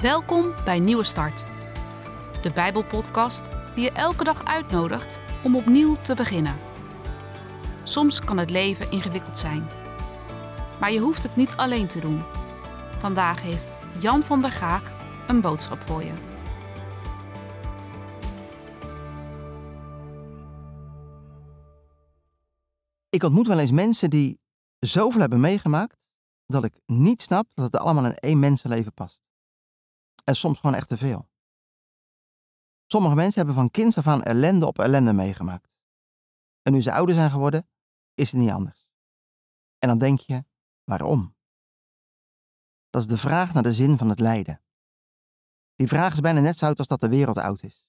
Welkom bij Nieuwe Start, de Bijbelpodcast die je elke dag uitnodigt om opnieuw te beginnen. Soms kan het leven ingewikkeld zijn, maar je hoeft het niet alleen te doen. Vandaag heeft Jan van der Gaag een boodschap voor je. Ik ontmoet wel eens mensen die zoveel hebben meegemaakt dat ik niet snap dat het allemaal in één mensenleven past. En soms gewoon echt te veel. Sommige mensen hebben van kinds af aan ellende op ellende meegemaakt. En nu ze ouder zijn geworden, is het niet anders. En dan denk je, waarom? Dat is de vraag naar de zin van het lijden. Die vraag is bijna net zo oud als dat de wereld oud is.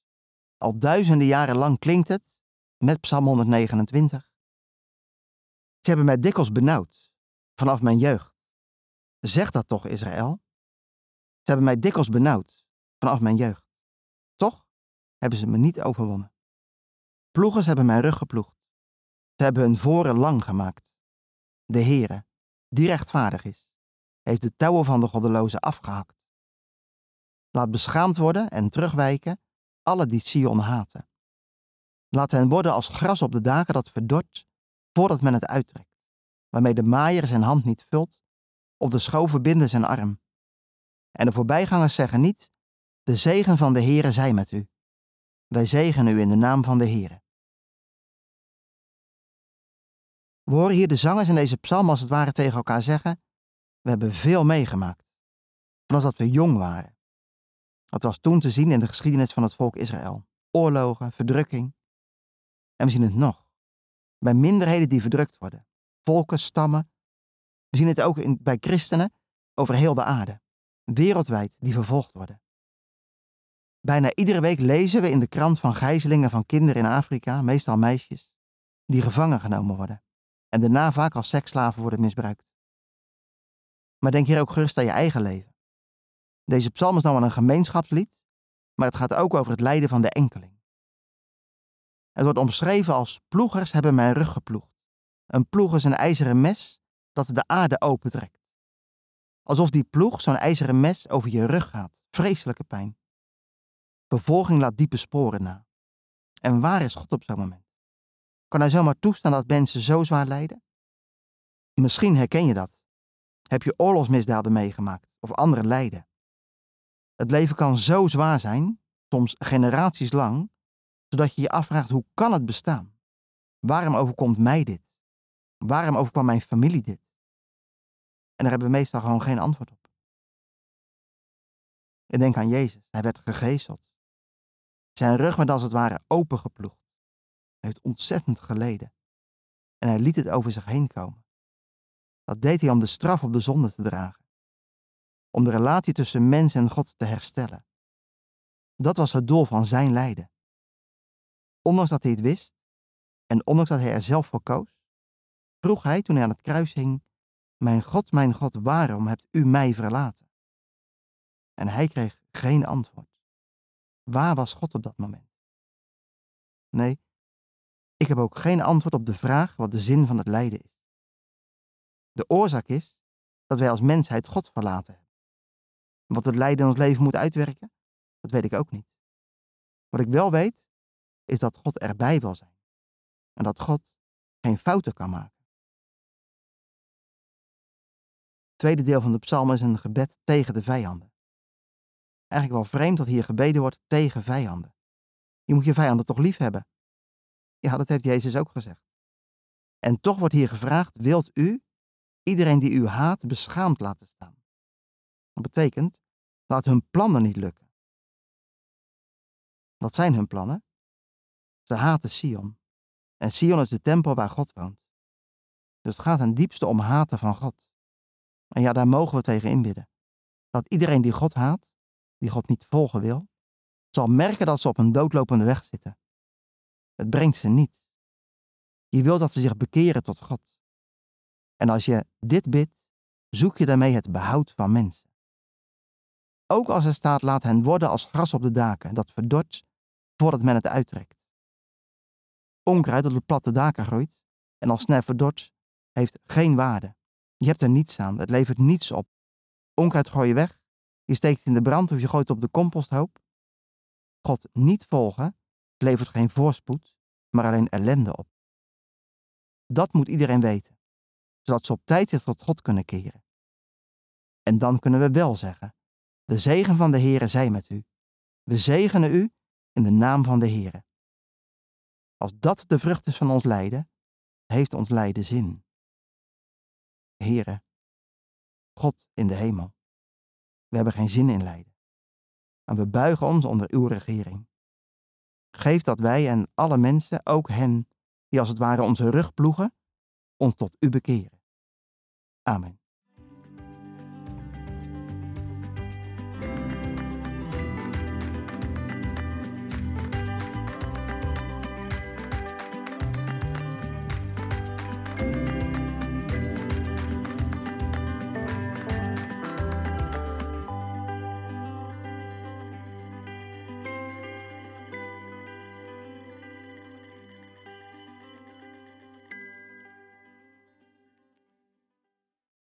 Al duizenden jaren lang klinkt het, met Psalm 129. Ze hebben mij dikwijls benauwd, vanaf mijn jeugd. Zeg dat toch, Israël? Ze hebben mij dikwijls benauwd, vanaf mijn jeugd. Toch hebben ze me niet overwonnen. Ploegers hebben mijn rug geploegd. Ze hebben hun voren lang gemaakt. De Heere, die rechtvaardig is, heeft de touwen van de goddelozen afgehakt. Laat beschaamd worden en terugwijken alle die Sion haten. Laat hen worden als gras op de daken dat verdort voordat men het uittrekt, waarmee de maaier zijn hand niet vult of de schoven binden zijn arm. En de voorbijgangers zeggen niet, de zegen van de Heere zij met u. Wij zegenen u in de naam van de Heere. We horen hier de zangers in deze psalm als het ware tegen elkaar zeggen, we hebben veel meegemaakt, vanaf dat we jong waren. Dat was toen te zien in de geschiedenis van het volk Israël. Oorlogen, verdrukking. En we zien het nog. Bij minderheden die verdrukt worden. Volken, stammen. We zien het ook in, bij christenen over heel de aarde. Wereldwijd die vervolgd worden. Bijna iedere week lezen we in de krant van gijzelingen van kinderen in Afrika, meestal meisjes, die gevangen genomen worden en daarna vaak als seksslaven worden misbruikt. Maar denk hier ook gerust aan je eigen leven. Deze psalm is nou wel een gemeenschapslied, maar het gaat ook over het lijden van de enkeling. Het wordt omschreven als ploegers hebben mijn rug geploegd. Een ploeg is een ijzeren mes dat de aarde opentrekt. Alsof die ploeg zo'n ijzeren mes over je rug gaat. Vreselijke pijn. Vervolging laat diepe sporen na. En waar is God op zo'n moment? Kan hij zomaar toestaan dat mensen zo zwaar lijden? Misschien herken je dat. Heb je oorlogsmisdaden meegemaakt of andere lijden? Het leven kan zo zwaar zijn, soms generaties lang, zodat je je afvraagt hoe kan het bestaan? Waarom overkomt mij dit? Waarom overkwam mijn familie dit? En daar hebben we meestal gewoon geen antwoord op. Ik denk aan Jezus. Hij werd gegezeld. Zijn rug werd als het ware opengeploegd. Hij heeft ontzettend geleden. En hij liet het over zich heen komen. Dat deed hij om de straf op de zonde te dragen. Om de relatie tussen mens en God te herstellen. Dat was het doel van zijn lijden. Ondanks dat hij het wist, en ondanks dat hij er zelf voor koos, vroeg hij toen hij aan het kruis hing: Mijn God, mijn God, waarom hebt u mij verlaten? En hij kreeg geen antwoord. Waar was God op dat moment? Nee, ik heb ook geen antwoord op de vraag wat de zin van het lijden is. De oorzaak is dat wij als mensheid God verlaten hebben. Wat het lijden in ons leven moet uitwerken, dat weet ik ook niet. Wat ik wel weet, is dat God erbij wil zijn. En dat God geen fouten kan maken. Tweede deel van de psalm is een gebed tegen de vijanden. Eigenlijk wel vreemd dat hier gebeden wordt tegen vijanden. Je moet je vijanden toch lief hebben? Ja, dat heeft Jezus ook gezegd. En toch wordt hier gevraagd, wilt u iedereen die u haat beschaamd laten staan? Dat betekent, laat hun plannen niet lukken. Wat zijn hun plannen? Ze haten Sion. En Sion is de tempel waar God woont. Dus het gaat ten diepste om haten van God. En ja, daar mogen we tegen inbidden. Dat iedereen die God haat, die God niet volgen wil, zal merken dat ze op een doodlopende weg zitten. Het brengt ze niet. Je wilt dat ze zich bekeren tot God. En als je dit bidt, zoek je daarmee het behoud van mensen. Ook als er staat, laat hen worden als gras op de daken, dat verdort voordat men het uittrekt. Onkruid dat op platte daken groeit en als snel verdort, heeft geen waarde. Je hebt er niets aan, het levert niets op. Onkruid gooi je weg Je steekt in de brand of je gooit op de composthoop. God niet volgen levert geen voorspoed, maar alleen ellende op. Dat moet iedereen weten, zodat ze op tijd weer tot God kunnen keren. En dan kunnen we wel zeggen, de zegen van de Heere zij met u. We zegenen u in de naam van de Heere. Als dat de vrucht is van ons lijden, heeft ons lijden zin. Heere, God in de hemel, we hebben geen zin in lijden. En we buigen ons onder uw regering. Geef dat wij en alle mensen, ook hen die als het ware onze rug ploegen, ons tot u bekeren. Amen.